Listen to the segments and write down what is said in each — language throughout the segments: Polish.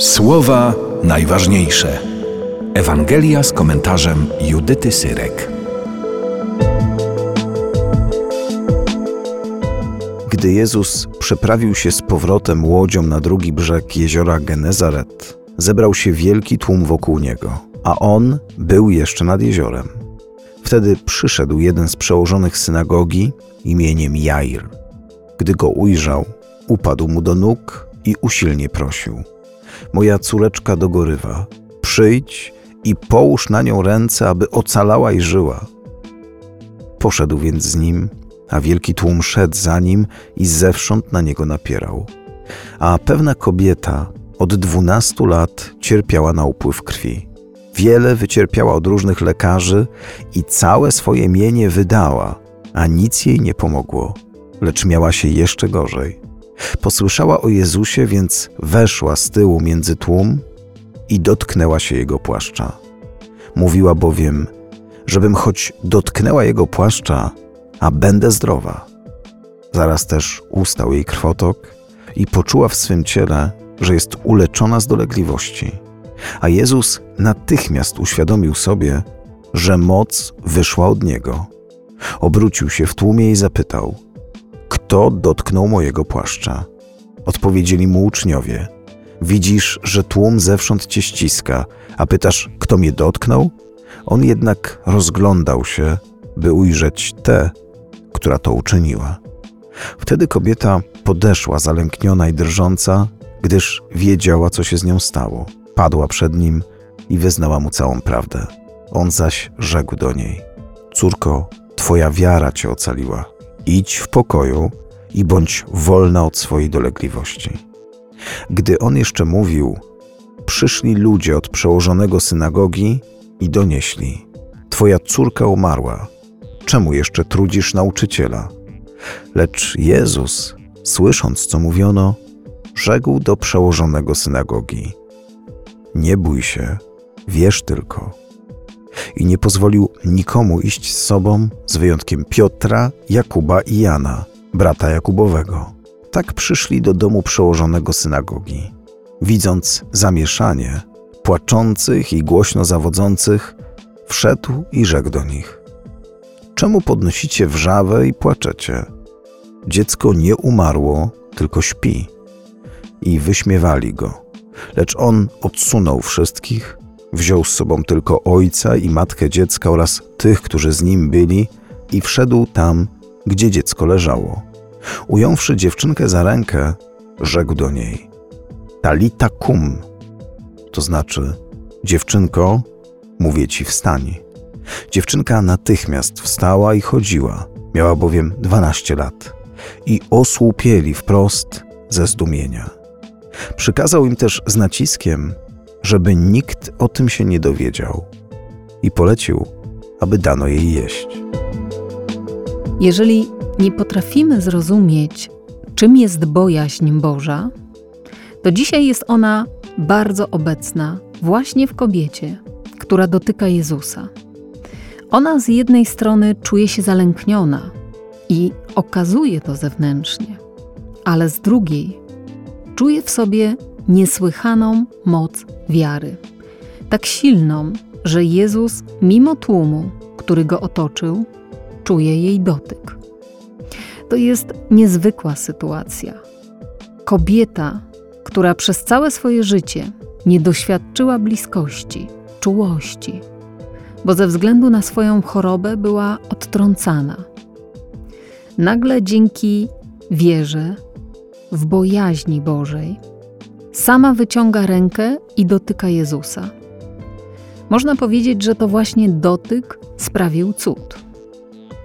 Słowa najważniejsze. Ewangelia z komentarzem Judyty Syrek. Gdy Jezus przeprawił się z powrotem łodzią na drugi brzeg jeziora Genezaret, zebrał się wielki tłum wokół niego, a on był jeszcze nad jeziorem. Wtedy przyszedł jeden z przełożonych synagogi imieniem Jair. Gdy go ujrzał, upadł mu do nóg i usilnie prosił – Moja córeczka dogorywa. Przyjdź i połóż na nią ręce, aby ocalała i żyła. Poszedł więc z nim, a wielki tłum szedł za nim i zewsząd na niego napierał. A pewna kobieta od dwunastu lat cierpiała na upływ krwi. Wiele wycierpiała od różnych lekarzy i całe swoje mienie wydała, a nic jej nie pomogło, lecz miała się jeszcze gorzej. Posłyszała o Jezusie, więc weszła z tyłu między tłum i dotknęła się jego płaszcza. Mówiła bowiem, żebym choć dotknęła jego płaszcza, a będę zdrowa. Zaraz też ustał jej krwotok i poczuła w swym ciele, że jest uleczona z dolegliwości. A Jezus natychmiast uświadomił sobie, że moc wyszła od niego. Obrócił się w tłumie i zapytał – kto dotknął mojego płaszcza? Odpowiedzieli mu uczniowie. Widzisz, że tłum zewsząd cię ściska, a pytasz, kto mnie dotknął? On jednak rozglądał się, by ujrzeć tę, która to uczyniła. Wtedy kobieta podeszła zalękniona i drżąca, gdyż wiedziała, co się z nią stało. Padła przed nim i wyznała mu całą prawdę. On zaś rzekł do niej: Córko, twoja wiara cię ocaliła idź w pokoju i bądź wolna od swojej dolegliwości. Gdy on jeszcze mówił, przyszli ludzie od przełożonego synagogi i donieśli: Twoja córka umarła. Czemu jeszcze trudzisz nauczyciela? Lecz Jezus, słysząc co mówiono, rzekł do przełożonego synagogi: Nie bój się, wierz tylko i nie pozwolił nikomu iść z sobą, z wyjątkiem Piotra, Jakuba i Jana, brata Jakubowego. Tak przyszli do domu przełożonego synagogi. Widząc zamieszanie, płaczących i głośno zawodzących, wszedł i rzekł do nich: Czemu podnosicie wrzawę i płaczecie? Dziecko nie umarło, tylko śpi. I wyśmiewali go. Lecz on odsunął wszystkich Wziął z sobą tylko ojca i matkę dziecka oraz tych, którzy z nim byli, i wszedł tam, gdzie dziecko leżało. Ująwszy dziewczynkę za rękę, rzekł do niej: Talita kum, to znaczy, dziewczynko, mówię ci, wstań. Dziewczynka natychmiast wstała i chodziła, miała bowiem dwanaście lat, i osłupieli wprost ze zdumienia. Przykazał im też z naciskiem, żeby nikt o tym się nie dowiedział i polecił, aby dano jej jeść. Jeżeli nie potrafimy zrozumieć, czym jest bojaźń Boża, to dzisiaj jest ona bardzo obecna właśnie w kobiecie, która dotyka Jezusa. Ona z jednej strony czuje się zalękniona i okazuje to zewnętrznie, ale z drugiej czuje w sobie niesłychaną moc wiary. Tak silną, że Jezus, mimo tłumu, który go otoczył, czuje jej dotyk. To jest niezwykła sytuacja. Kobieta, która przez całe swoje życie nie doświadczyła bliskości, czułości, bo ze względu na swoją chorobę była odtrącana. Nagle dzięki wierze w bojaźni Bożej sama wyciąga rękę i dotyka Jezusa. Można powiedzieć, że to właśnie dotyk sprawił cud.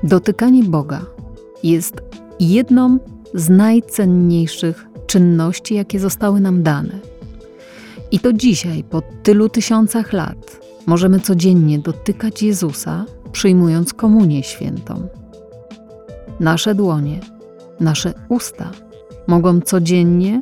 Dotykanie Boga jest jedną z najcenniejszych czynności, jakie zostały nam dane. I to dzisiaj, po tylu tysiącach lat, możemy codziennie dotykać Jezusa, przyjmując komunię świętą. Nasze dłonie, nasze usta mogą codziennie